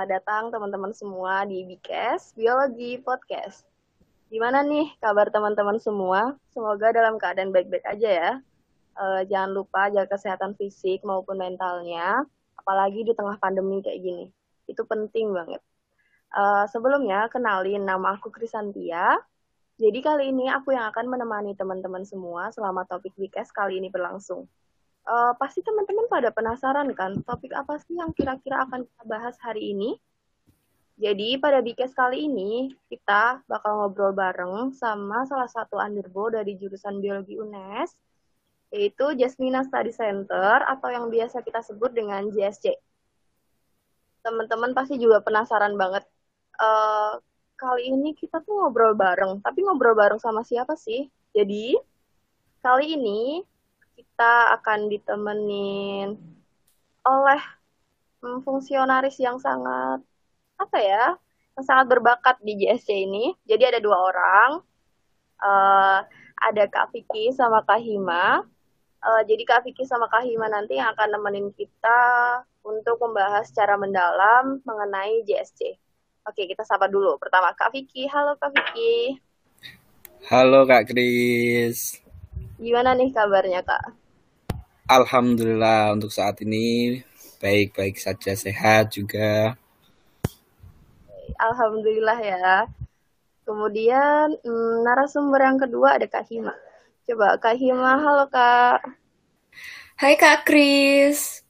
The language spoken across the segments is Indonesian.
selamat datang teman-teman semua di Bikes Biologi Podcast. Gimana nih kabar teman-teman semua? Semoga dalam keadaan baik-baik aja ya. Uh, jangan lupa jaga kesehatan fisik maupun mentalnya, apalagi di tengah pandemi kayak gini. Itu penting banget. Uh, sebelumnya, kenalin nama aku Krisantia. Jadi kali ini aku yang akan menemani teman-teman semua selama topik Bikes kali ini berlangsung. Uh, pasti teman-teman pada penasaran kan, topik apa sih yang kira-kira akan kita bahas hari ini? Jadi pada Bikes kali ini kita bakal ngobrol bareng sama salah satu underbo dari jurusan biologi UNES yaitu Jasmina Study Center atau yang biasa kita sebut dengan JSC. Teman-teman pasti juga penasaran banget uh, kali ini kita tuh ngobrol bareng, tapi ngobrol bareng sama siapa sih? Jadi kali ini kita akan ditemenin oleh hmm, fungsionaris yang sangat apa ya yang sangat berbakat di JSC ini. Jadi ada dua orang, uh, ada Kak Vicky sama Kak Hima. Uh, jadi Kak Vicky sama Kak Hima nanti yang akan nemenin kita untuk membahas secara mendalam mengenai JSC. Oke, kita sapa dulu. Pertama Kak Vicky. Halo Kak Vicky. Halo Kak Kris. Gimana nih kabarnya Kak? Alhamdulillah untuk saat ini baik-baik saja sehat juga. Alhamdulillah ya. Kemudian hmm, narasumber yang kedua ada Kak Hima. Coba Kak Hima, halo Kak. Hai Kak Kris.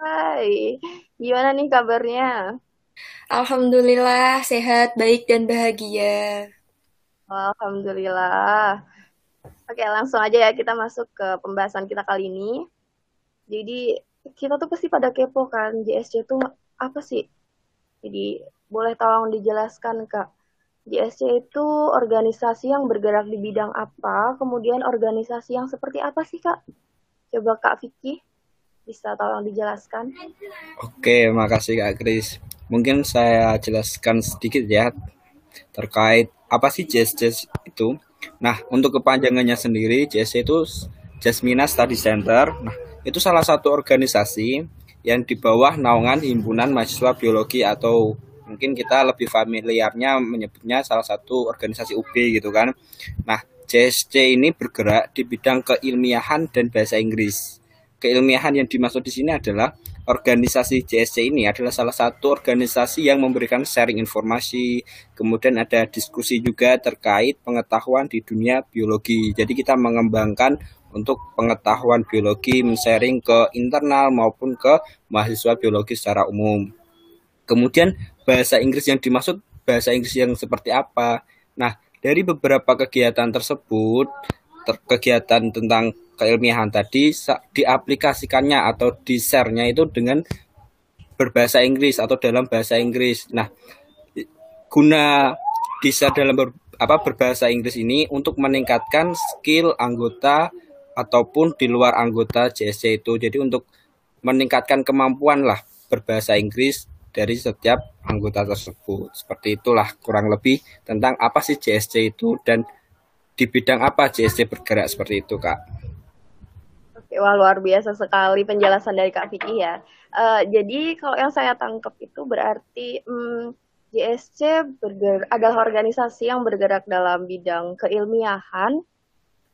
Hai, gimana nih kabarnya? Alhamdulillah sehat, baik dan bahagia. Alhamdulillah. Oke, langsung aja ya kita masuk ke pembahasan kita kali ini. Jadi kita tuh pasti pada kepo kan JSC itu apa sih? Jadi boleh tolong dijelaskan Kak. JSC itu organisasi yang bergerak di bidang apa? Kemudian organisasi yang seperti apa sih Kak? Coba Kak Vicky bisa tolong dijelaskan. Oke, makasih Kak Kris. Mungkin saya jelaskan sedikit ya terkait apa sih JSC itu. Nah, untuk kepanjangannya sendiri, JSC itu Jasmina Study Center. Nah, itu salah satu organisasi yang di bawah naungan Himpunan Mahasiswa Biologi atau mungkin kita lebih familiarnya menyebutnya salah satu organisasi UB gitu kan. Nah, JSC ini bergerak di bidang keilmiahan dan bahasa Inggris. Keilmiahan yang dimaksud di sini adalah organisasi JSC ini adalah salah satu organisasi yang memberikan sharing informasi, kemudian ada diskusi juga terkait pengetahuan di dunia biologi. Jadi kita mengembangkan untuk pengetahuan biologi, men-sharing ke internal maupun ke mahasiswa biologi secara umum. Kemudian bahasa Inggris yang dimaksud bahasa Inggris yang seperti apa. Nah, dari beberapa kegiatan tersebut, ter kegiatan tentang keilmiahan tadi diaplikasikannya atau di-share-nya itu dengan berbahasa Inggris atau dalam bahasa Inggris. Nah, guna di-share dalam ber, apa berbahasa Inggris ini untuk meningkatkan skill anggota ataupun di luar anggota JSC itu. Jadi untuk meningkatkan kemampuan lah berbahasa Inggris dari setiap anggota tersebut. Seperti itulah kurang lebih tentang apa sih JSC itu dan di bidang apa JSC bergerak seperti itu, Kak. Oke, wah luar biasa sekali penjelasan dari Kak Vicky ya. Uh, jadi kalau yang saya tangkap itu berarti um, hmm, JSC bergerak, adalah organisasi yang bergerak dalam bidang keilmiahan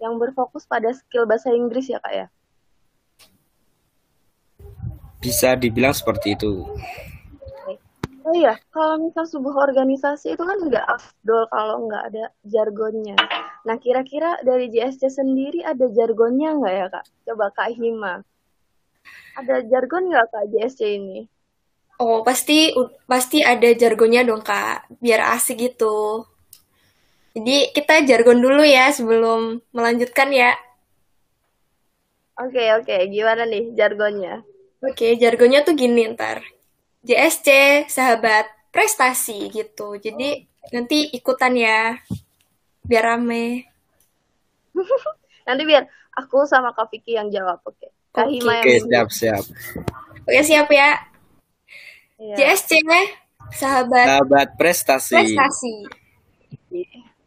yang berfokus pada skill bahasa Inggris ya Kak ya? Bisa dibilang seperti itu. Oh iya, kalau misal sebuah organisasi itu kan nggak afdol kalau nggak ada jargonnya. Nah, kira-kira dari JSC sendiri ada jargonnya nggak ya, Kak? Coba Kak Hima. Ada jargon nggak Kak JSC ini? Oh, pasti pasti ada jargonnya dong, Kak. Biar asik gitu. Jadi kita jargon dulu ya sebelum melanjutkan ya. Oke, oke. Gimana nih jargonnya? Oke, jargonnya tuh gini ntar. JSC sahabat prestasi gitu. Jadi nanti ikutan ya biar rame. nanti biar aku sama Kak Vicky yang jawab, oke. Okay? Kak okay. Hima yang siap siap. Oke siap ya. Iya. JSC sahabat sahabat prestasi. Prestasi.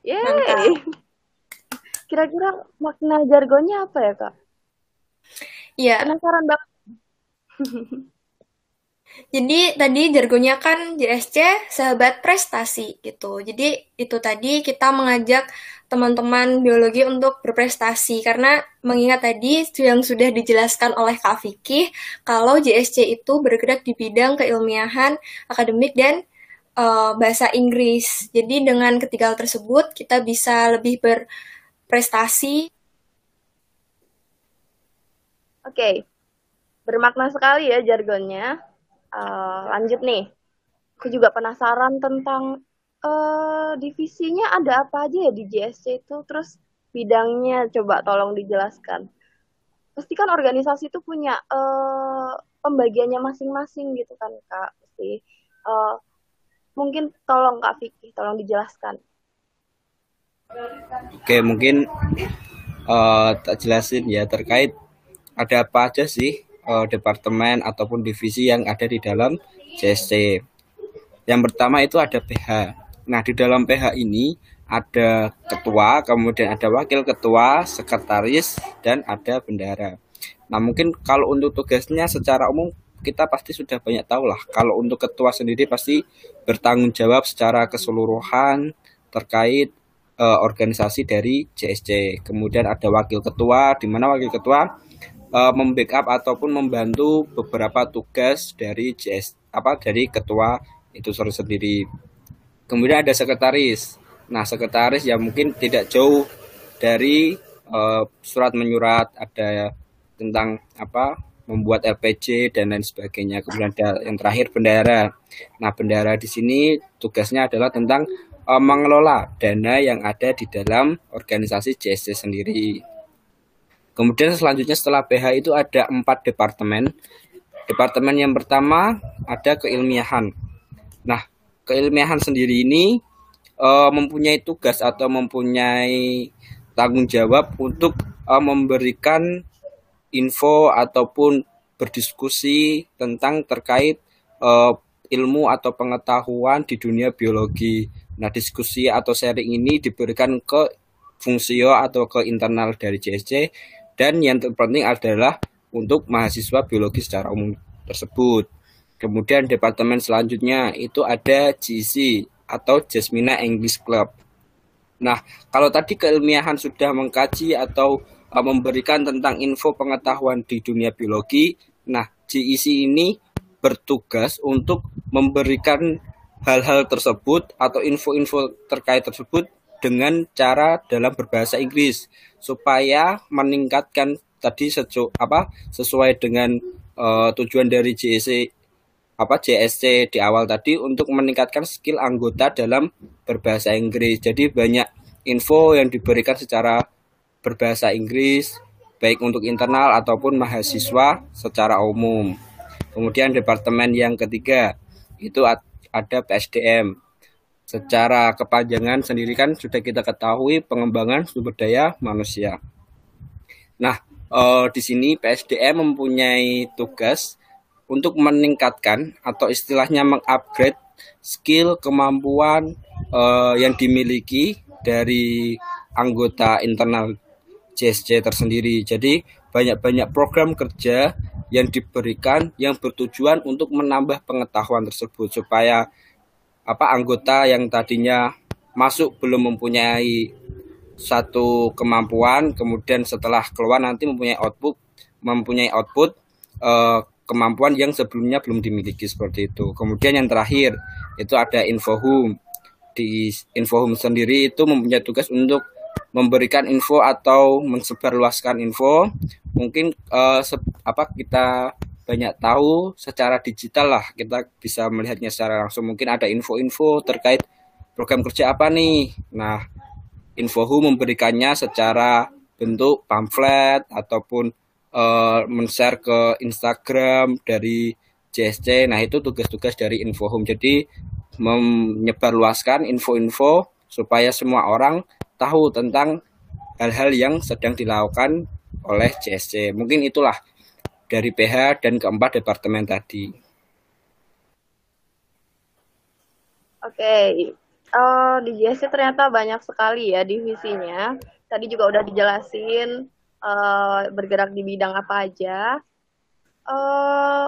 Yeay. Kira-kira makna jargonnya apa ya kak? Iya. Penasaran banget. Jadi tadi jargonnya kan JSC sahabat prestasi gitu. Jadi itu tadi kita mengajak teman-teman biologi untuk berprestasi karena mengingat tadi yang sudah dijelaskan oleh Kak Vicky kalau JSC itu bergerak di bidang keilmiahan, akademik dan uh, bahasa Inggris. Jadi dengan ketiga hal tersebut kita bisa lebih berprestasi. Oke, okay. bermakna sekali ya jargonnya uh, lanjut nih. Aku juga penasaran tentang uh, divisinya ada apa aja ya di JSC itu, terus bidangnya coba tolong dijelaskan. Pasti kan organisasi itu punya uh, pembagiannya masing-masing gitu kan kak. Pasti uh, mungkin tolong kak Vicky, tolong dijelaskan. Oke mungkin uh, tak jelasin ya terkait ada apa aja sih uh, departemen ataupun divisi yang ada di dalam CSC. Yang pertama itu ada PH. Nah, di dalam PH ini ada ketua, kemudian ada wakil ketua, sekretaris, dan ada bendara. Nah, mungkin kalau untuk tugasnya secara umum kita pasti sudah banyak tahu lah. Kalau untuk ketua sendiri pasti bertanggung jawab secara keseluruhan terkait uh, organisasi dari CSC. Kemudian ada wakil ketua, di mana wakil ketua uh, membackup ataupun membantu beberapa tugas dari JS apa dari ketua itu sendiri. Kemudian ada sekretaris. Nah, sekretaris ya mungkin tidak jauh dari uh, surat menyurat ada tentang apa membuat LPG dan lain sebagainya. Kemudian ada yang terakhir bendara. Nah, bendara di sini tugasnya adalah tentang uh, mengelola dana yang ada di dalam organisasi JSC sendiri. Kemudian selanjutnya setelah PH itu ada empat departemen. Departemen yang pertama ada keilmiahan. Nah, keilmiahan sendiri ini e, mempunyai tugas atau mempunyai tanggung jawab untuk e, memberikan info ataupun berdiskusi tentang terkait e, ilmu atau pengetahuan di dunia biologi. Nah, diskusi atau sharing ini diberikan ke fungsio atau ke internal dari CSC dan yang terpenting adalah untuk mahasiswa biologi secara umum tersebut. Kemudian departemen selanjutnya itu ada GC atau Jasmina English Club. Nah, kalau tadi keilmiahan sudah mengkaji atau uh, memberikan tentang info pengetahuan di dunia biologi, nah GEC ini bertugas untuk memberikan hal-hal tersebut atau info-info terkait tersebut dengan cara dalam berbahasa Inggris supaya meningkatkan tadi sesu, apa sesuai dengan uh, tujuan dari JSC apa JSC di awal tadi untuk meningkatkan skill anggota dalam berbahasa Inggris. Jadi banyak info yang diberikan secara berbahasa Inggris baik untuk internal ataupun mahasiswa secara umum. Kemudian departemen yang ketiga itu ada PSDM Secara kepanjangan sendiri kan sudah kita ketahui pengembangan sumber daya manusia. Nah, eh, di sini PSDM mempunyai tugas untuk meningkatkan atau istilahnya mengupgrade skill kemampuan eh, yang dimiliki dari anggota internal CSC tersendiri. Jadi banyak-banyak program kerja yang diberikan yang bertujuan untuk menambah pengetahuan tersebut supaya apa anggota yang tadinya masuk belum mempunyai satu kemampuan kemudian setelah keluar nanti mempunyai output mempunyai output eh, kemampuan yang sebelumnya belum dimiliki seperti itu. Kemudian yang terakhir itu ada infohum. Di infohum sendiri itu mempunyai tugas untuk memberikan info atau mensebarluaskan info. Mungkin eh, apa kita banyak tahu secara digital lah. Kita bisa melihatnya secara langsung. Mungkin ada info-info terkait program kerja apa nih. Nah Infohu memberikannya secara bentuk pamflet ataupun uh, men-share ke Instagram dari JSC nah itu tugas-tugas dari Infohum jadi menyebarluaskan info-info supaya semua orang tahu tentang hal-hal yang sedang dilakukan oleh JSC mungkin itulah dari PH dan keempat departemen tadi. Oke, okay. uh, di JSC ternyata banyak sekali ya divisinya. Tadi juga udah dijelasin uh, bergerak di bidang apa aja. Uh,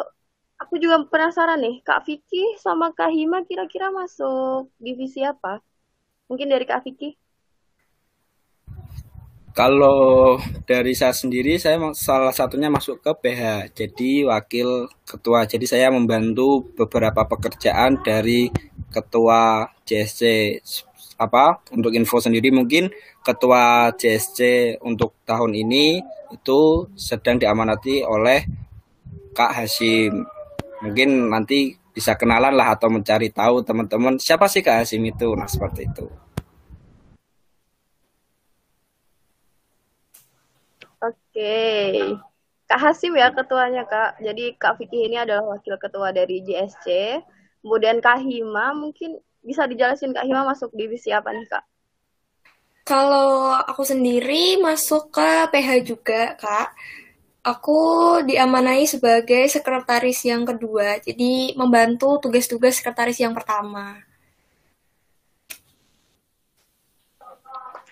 aku juga penasaran nih, Kak Vicky sama Kak Hima kira-kira masuk divisi apa? Mungkin dari Kak Vicky? Kalau dari saya sendiri, saya salah satunya masuk ke PH, jadi wakil ketua. Jadi saya membantu beberapa pekerjaan dari ketua JSC. Apa untuk info sendiri mungkin ketua JSC untuk tahun ini itu sedang diamanati oleh Kak Hasim. Mungkin nanti bisa kenalan lah atau mencari tahu teman-teman siapa sih Kak Hasim itu. Nah, seperti itu. Oke. Kak Hasim ya ketuanya Kak. Jadi Kak Vicky ini adalah wakil ketua dari JSC. Kemudian Kak Hima mungkin bisa dijelasin Kak Hima masuk divisi apa nih Kak? Kalau aku sendiri masuk ke PH juga Kak. Aku diamanai sebagai sekretaris yang kedua, jadi membantu tugas-tugas sekretaris yang pertama.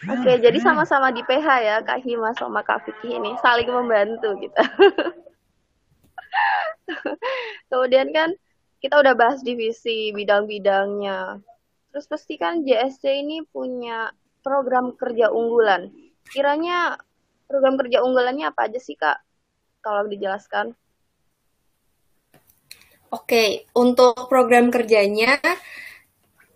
Oke, okay, jadi sama-sama di PH ya, Kak Hima sama Kak Vicky ini saling membantu gitu. Kemudian kan kita udah bahas divisi bidang-bidangnya. Terus pasti kan JSC ini punya program kerja unggulan. Kiranya program kerja unggulannya apa aja sih Kak? Kalau dijelaskan. Oke, untuk program kerjanya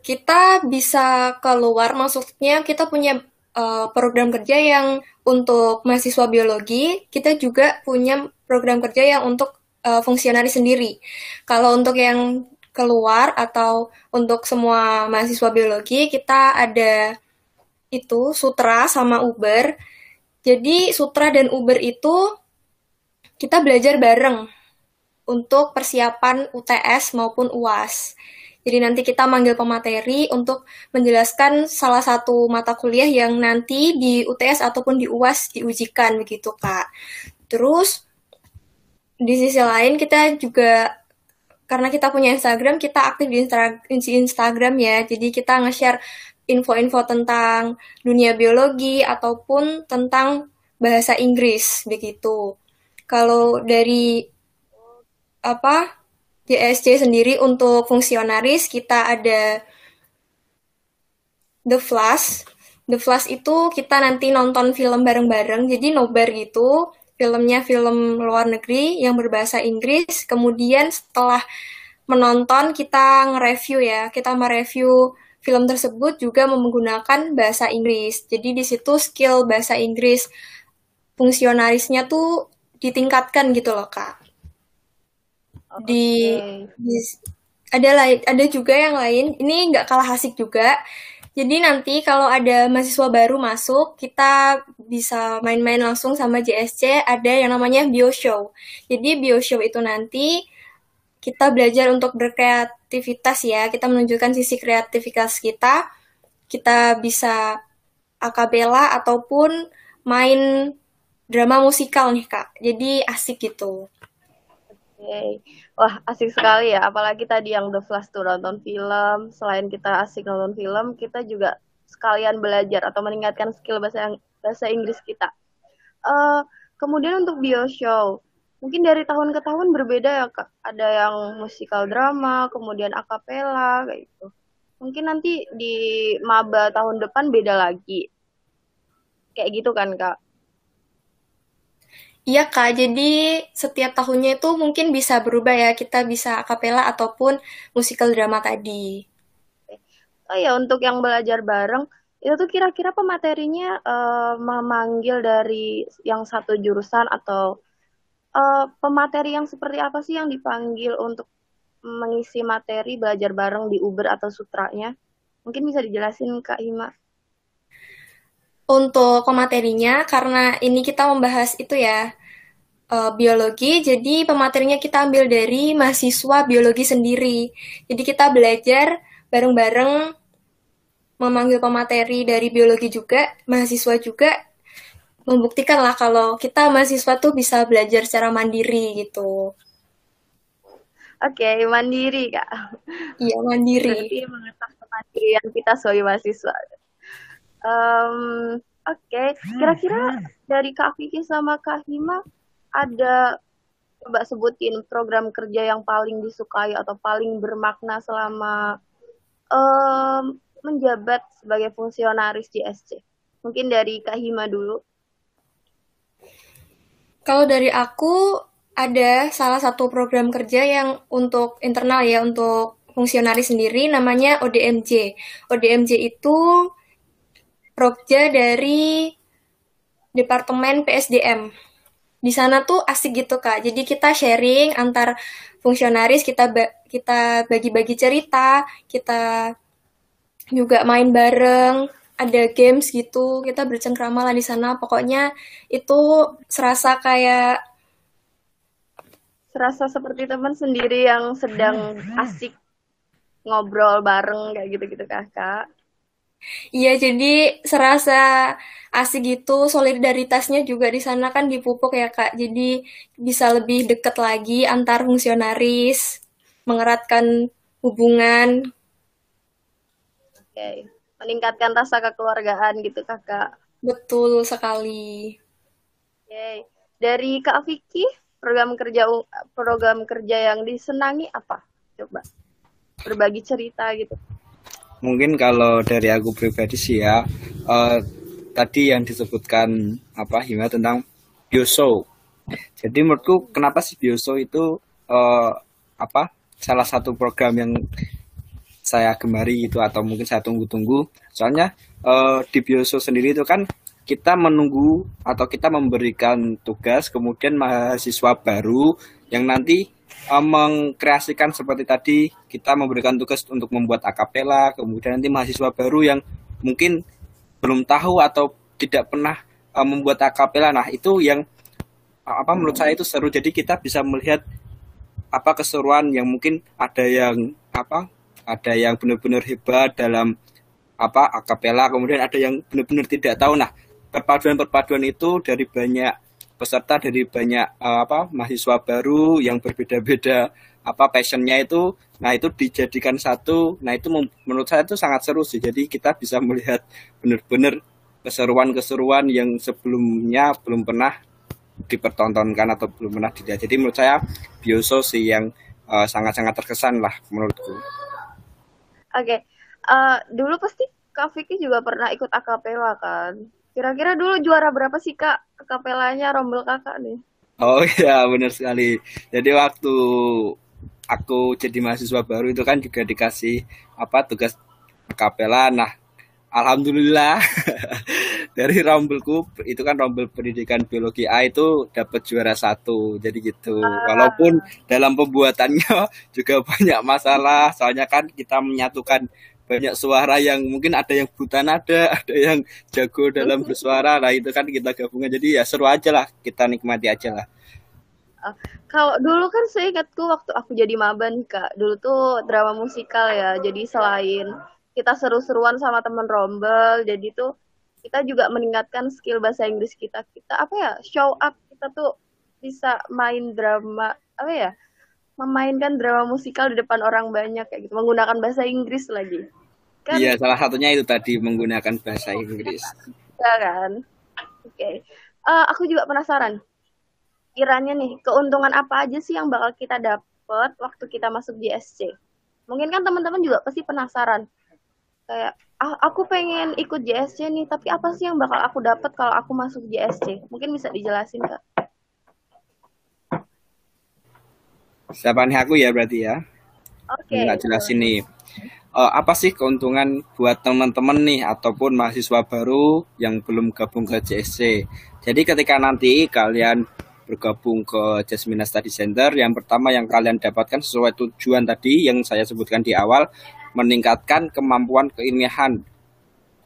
kita bisa keluar, maksudnya kita punya uh, program kerja yang untuk mahasiswa biologi, kita juga punya program kerja yang untuk uh, fungsionaris sendiri. Kalau untuk yang keluar atau untuk semua mahasiswa biologi, kita ada itu Sutra sama Uber. Jadi Sutra dan Uber itu kita belajar bareng untuk persiapan UTS maupun UAS. Jadi nanti kita manggil pemateri untuk menjelaskan salah satu mata kuliah yang nanti di UTS ataupun di UAS diujikan begitu Kak. Terus di sisi lain kita juga karena kita punya Instagram, kita aktif di, Instagram ya. Jadi kita nge-share info-info tentang dunia biologi ataupun tentang bahasa Inggris begitu. Kalau dari apa JSC sendiri untuk fungsionaris kita ada The Flash. The Flash itu kita nanti nonton film bareng-bareng, jadi nobar gitu. Filmnya film luar negeri yang berbahasa Inggris. Kemudian setelah menonton kita nge-review ya, kita mereview film tersebut juga menggunakan bahasa Inggris. Jadi di situ skill bahasa Inggris fungsionarisnya tuh ditingkatkan gitu loh kak di, di ada lain ada juga yang lain. Ini nggak kalah asik juga. Jadi nanti kalau ada mahasiswa baru masuk kita bisa main-main langsung sama JSC ada yang namanya bio show. Jadi bio show itu nanti kita belajar untuk berkreativitas ya. Kita menunjukkan sisi kreativitas kita. Kita bisa akapela ataupun main drama musikal nih kak. Jadi asik gitu okay. wah asik sekali ya. Apalagi tadi yang The Flash tuh nonton film. Selain kita asik nonton film, kita juga sekalian belajar atau meningkatkan skill bahasa bahasa Inggris kita. Uh, kemudian untuk bio show, mungkin dari tahun ke tahun berbeda ya kak. Ada yang musikal drama, kemudian akapela kayak gitu. Mungkin nanti di maba tahun depan beda lagi. Kayak gitu kan kak. Iya Kak, jadi setiap tahunnya itu mungkin bisa berubah ya. Kita bisa akapela ataupun musikal drama tadi. Oh ya, untuk yang belajar bareng, itu tuh kira-kira pematerinya uh, memanggil dari yang satu jurusan atau uh, pemateri yang seperti apa sih yang dipanggil untuk mengisi materi belajar bareng di Uber atau Sutranya? Mungkin bisa dijelasin Kak Hima untuk pematerinya karena ini kita membahas itu ya uh, biologi, jadi pematerinya kita ambil dari mahasiswa biologi sendiri. Jadi kita belajar bareng-bareng memanggil pemateri dari biologi juga, mahasiswa juga membuktikan lah kalau kita mahasiswa tuh bisa belajar secara mandiri gitu. Oke, okay, mandiri kak. Iya mandiri. Berarti mengetahui kemandirian kita sebagai mahasiswa. Um, Oke, okay. kira-kira dari Kak Vicky sama Kak Hima ada coba sebutin program kerja yang paling disukai atau paling bermakna selama um, menjabat sebagai fungsionaris di SC. Mungkin dari Kak Hima dulu. Kalau dari aku ada salah satu program kerja yang untuk internal ya, untuk fungsionaris sendiri namanya ODMJ. ODMJ itu program dari Departemen PSDM di sana tuh asik gitu kak. Jadi kita sharing antar fungsionaris, kita ba kita bagi-bagi cerita, kita juga main bareng, ada games gitu, kita bercengkrama lah di sana. Pokoknya itu serasa kayak serasa seperti teman sendiri yang sedang asik ngobrol bareng kayak gitu-gitu kakak. Iya, jadi serasa asik gitu, solidaritasnya juga di sana kan dipupuk ya Kak. Jadi bisa lebih deket lagi antar fungsionaris, mengeratkan hubungan. Oke, meningkatkan rasa kekeluargaan gitu Kakak. Betul sekali. Oke, dari Kak Vicky, program kerja program kerja yang disenangi apa? Coba berbagi cerita gitu. Mungkin kalau dari aku pribadi sih ya, uh, tadi yang disebutkan apa Hima tentang bioso. Jadi menurutku kenapa sih bioso itu uh, apa salah satu program yang saya gemari itu atau mungkin saya tunggu-tunggu. Soalnya uh, di bioso sendiri itu kan kita menunggu atau kita memberikan tugas kemudian mahasiswa baru yang nanti uh, mengkreasikan seperti tadi kita memberikan tugas untuk membuat akapela kemudian nanti mahasiswa baru yang mungkin belum tahu atau tidak pernah uh, membuat akapela. Nah, itu yang uh, apa menurut saya itu seru. Jadi kita bisa melihat apa keseruan yang mungkin ada yang apa ada yang benar-benar hebat dalam apa akapela, kemudian ada yang benar-benar tidak tahu. Nah, perpaduan-perpaduan itu dari banyak peserta dari banyak uh, apa mahasiswa baru yang berbeda-beda apa passionnya itu nah itu dijadikan satu nah itu menurut saya itu sangat seru sih. Jadi kita bisa melihat benar-benar keseruan-keseruan yang sebelumnya belum pernah dipertontonkan atau belum pernah dilihat. Jadi menurut saya bioso sih yang uh, sangat-sangat terkesan lah menurutku. Oke okay. uh, dulu pasti Kak Vicky juga pernah ikut akapela kan kira-kira dulu juara berapa sih Kak akapelanya rombel kakak nih Oh iya benar sekali. Jadi waktu aku jadi mahasiswa baru itu kan juga dikasih apa tugas kapela. Nah, alhamdulillah dari rombelku itu kan rombel pendidikan biologi A itu dapat juara satu. Jadi gitu. Ah. Walaupun dalam pembuatannya juga banyak masalah. Soalnya kan kita menyatukan banyak suara yang mungkin ada yang buta nada, ada yang jago dalam bersuara. Nah itu kan kita gabungan. Jadi ya seru aja lah, kita nikmati aja lah. Uh, kalau dulu kan saya ingatku waktu aku jadi maba nih kak, dulu tuh drama musikal ya. Jadi selain kita seru-seruan sama temen rombel, jadi tuh kita juga meningkatkan skill bahasa Inggris kita. Kita apa ya show up kita tuh bisa main drama apa ya memainkan drama musikal di depan orang banyak kayak gitu menggunakan bahasa Inggris lagi Kan? Iya, salah satunya itu tadi menggunakan bahasa Inggris. Ya kan. Oke. Okay. Uh, eh, aku juga penasaran. Kiranya nih, keuntungan apa aja sih yang bakal kita dapat waktu kita masuk di SC? Mungkin kan teman-teman juga pasti penasaran. Kayak, ah, aku pengen ikut JSC nih, tapi apa sih yang bakal aku dapat kalau aku masuk JSC? Mungkin bisa dijelasin, Kak. Siapa nih aku ya berarti ya? Oke. Okay. Nggak jelasin nih uh, apa sih keuntungan buat teman-teman nih ataupun mahasiswa baru yang belum gabung ke JSC. Jadi ketika nanti kalian bergabung ke Jasmine Study Center, yang pertama yang kalian dapatkan sesuai tujuan tadi yang saya sebutkan di awal, meningkatkan kemampuan keilmiahan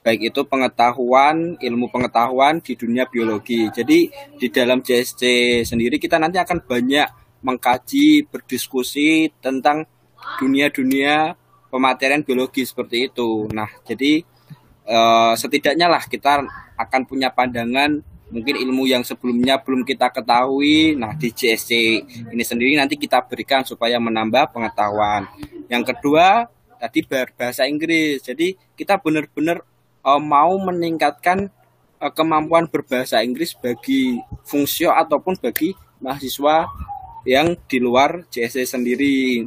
baik itu pengetahuan, ilmu pengetahuan di dunia biologi. Jadi di dalam JSC sendiri kita nanti akan banyak mengkaji, berdiskusi tentang dunia-dunia pematerian biologi seperti itu. Nah, jadi uh, setidaknya lah kita akan punya pandangan mungkin ilmu yang sebelumnya belum kita ketahui. Nah, di JSC ini sendiri nanti kita berikan supaya menambah pengetahuan. Yang kedua, tadi berbahasa Inggris. Jadi kita benar-benar uh, mau meningkatkan uh, kemampuan berbahasa Inggris bagi fungsio ataupun bagi mahasiswa yang di luar JSC sendiri.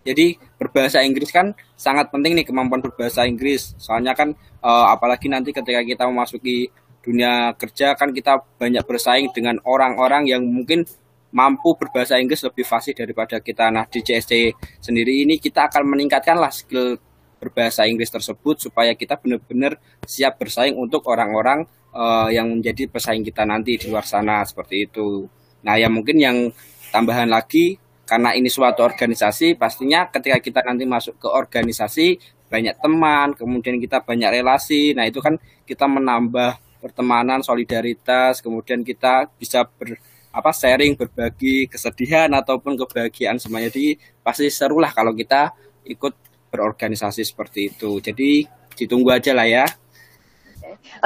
Jadi berbahasa Inggris kan sangat penting nih kemampuan berbahasa Inggris. Soalnya kan uh, apalagi nanti ketika kita memasuki dunia kerja kan kita banyak bersaing dengan orang-orang yang mungkin mampu berbahasa Inggris lebih fasih daripada kita. Nah di JSC sendiri ini kita akan meningkatkanlah skill berbahasa Inggris tersebut supaya kita benar-benar siap bersaing untuk orang-orang uh, yang menjadi pesaing kita nanti di luar sana seperti itu. Nah ya mungkin yang tambahan lagi karena ini suatu organisasi pastinya ketika kita nanti masuk ke organisasi banyak teman kemudian kita banyak relasi. Nah itu kan kita menambah pertemanan solidaritas kemudian kita bisa ber apa sharing berbagi kesedihan ataupun kebahagiaan semuanya. Jadi pasti seru lah kalau kita ikut berorganisasi seperti itu. Jadi ditunggu aja lah ya.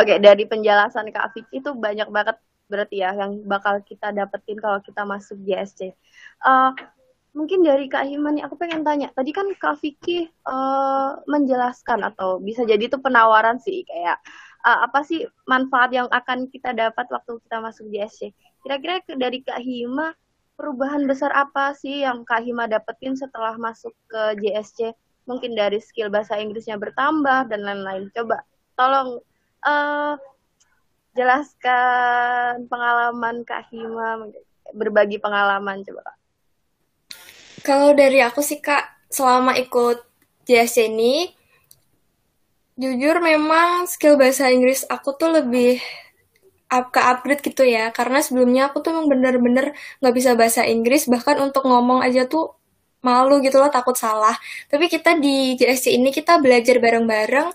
Oke, dari penjelasan Kak Vicky itu banyak banget berarti ya yang bakal kita dapetin kalau kita masuk JSC. Uh, eh, mungkin dari Kak Himan aku pengen tanya. Tadi kan Kak Vicky uh, menjelaskan atau bisa jadi itu penawaran sih kayak uh, apa sih manfaat yang akan kita dapat waktu kita masuk JSC. Kira-kira dari Kak Hima perubahan besar apa sih yang Kak Hima dapetin setelah masuk ke JSC? Mungkin dari skill bahasa Inggrisnya bertambah dan lain-lain. Coba tolong uh, jelaskan pengalaman Kak Hima, berbagi pengalaman coba kalau dari aku sih Kak, selama ikut JSC ini, jujur memang skill bahasa Inggris aku tuh lebih up ke upgrade gitu ya. Karena sebelumnya aku tuh emang bener-bener gak bisa bahasa Inggris, bahkan untuk ngomong aja tuh malu gitu loh, takut salah. Tapi kita di JSC ini kita belajar bareng-bareng,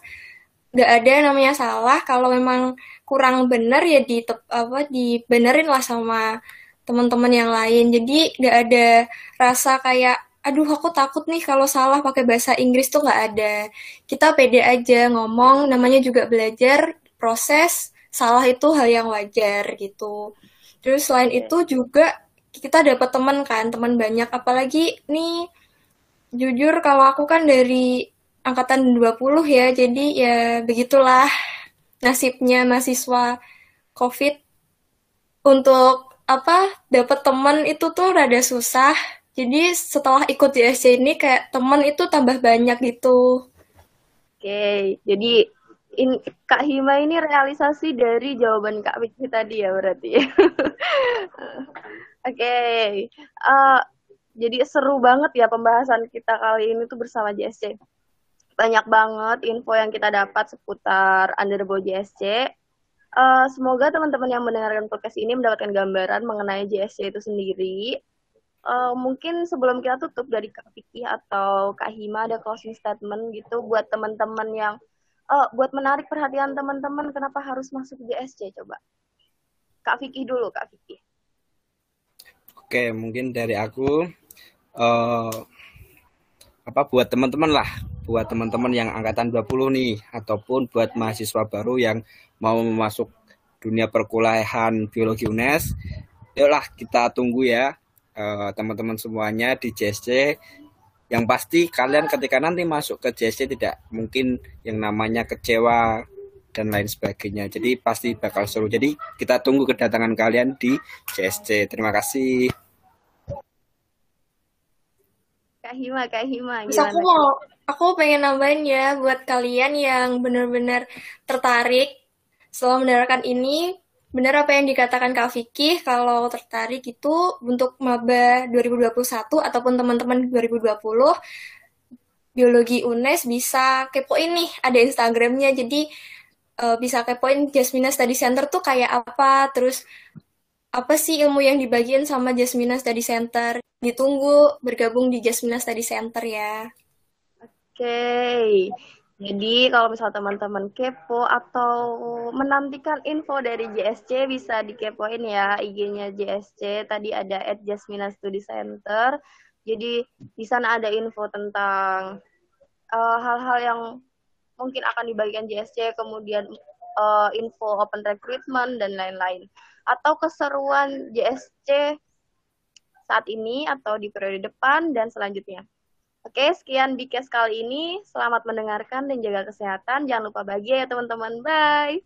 gak ada namanya salah. Kalau memang kurang bener ya di apa dibenerin lah sama teman-teman yang lain. Jadi nggak ada rasa kayak aduh aku takut nih kalau salah pakai bahasa Inggris tuh nggak ada. Kita pede aja ngomong, namanya juga belajar, proses, salah itu hal yang wajar gitu. Terus selain itu juga kita dapat teman kan, teman banyak. Apalagi nih jujur kalau aku kan dari angkatan 20 ya, jadi ya begitulah nasibnya mahasiswa COVID. Untuk apa dapat teman itu tuh rada susah. Jadi setelah ikut di SC ini kayak teman itu tambah banyak gitu. Oke jadi in, Kak Hima ini realisasi dari jawaban Kak Vicky tadi ya berarti. Oke uh, jadi seru banget ya pembahasan kita kali ini tuh bersama JSC banyak banget info yang kita dapat seputar Underbow JSC uh, semoga teman-teman yang mendengarkan podcast ini mendapatkan gambaran mengenai JSC itu sendiri. Uh, mungkin sebelum kita tutup dari Kak Vicky atau Kak Hima ada closing statement gitu buat teman-teman yang uh, buat menarik perhatian teman-teman kenapa harus masuk JSC coba. Kak Vicky dulu Kak Vicky. Oke, mungkin dari aku uh, apa buat teman-teman lah, buat teman-teman yang angkatan 20 nih ataupun buat mahasiswa baru yang mau masuk dunia perkuliahan biologi UNES, yuklah kita tunggu ya uh, teman-teman semuanya di JSC. Yang pasti kalian ketika nanti masuk ke JSC tidak mungkin yang namanya kecewa dan lain sebagainya. Jadi pasti bakal seru. Jadi kita tunggu kedatangan kalian di JSC. Terima kasih. Kak Hima, Kak Hima. Gimana? aku mau, aku pengen nambahin ya buat kalian yang benar-benar tertarik setelah mendengarkan ini, benar apa yang dikatakan Kak Vicky, kalau tertarik itu untuk maba 2021 ataupun teman-teman 2020, biologi UNES bisa kepoin nih, ada Instagramnya, jadi uh, bisa kepoin Jasmina Study Center tuh kayak apa, terus apa sih ilmu yang dibagiin sama Jasmina Study Center. Ditunggu bergabung di Jasmina Study Center ya. Okay. Jadi kalau misal teman-teman kepo atau menantikan info dari JSC bisa dikepoin ya IG-nya JSC. Tadi ada at Jasmina Study Center. Jadi di sana ada info tentang eh, hal-hal uh, yang mungkin akan dibagikan JSC, kemudian uh, info open recruitment dan lain-lain. Atau keseruan JSC saat ini atau di periode depan dan selanjutnya. Oke, sekian Bikes kali ini. Selamat mendengarkan dan jaga kesehatan. Jangan lupa bahagia ya teman-teman. Bye.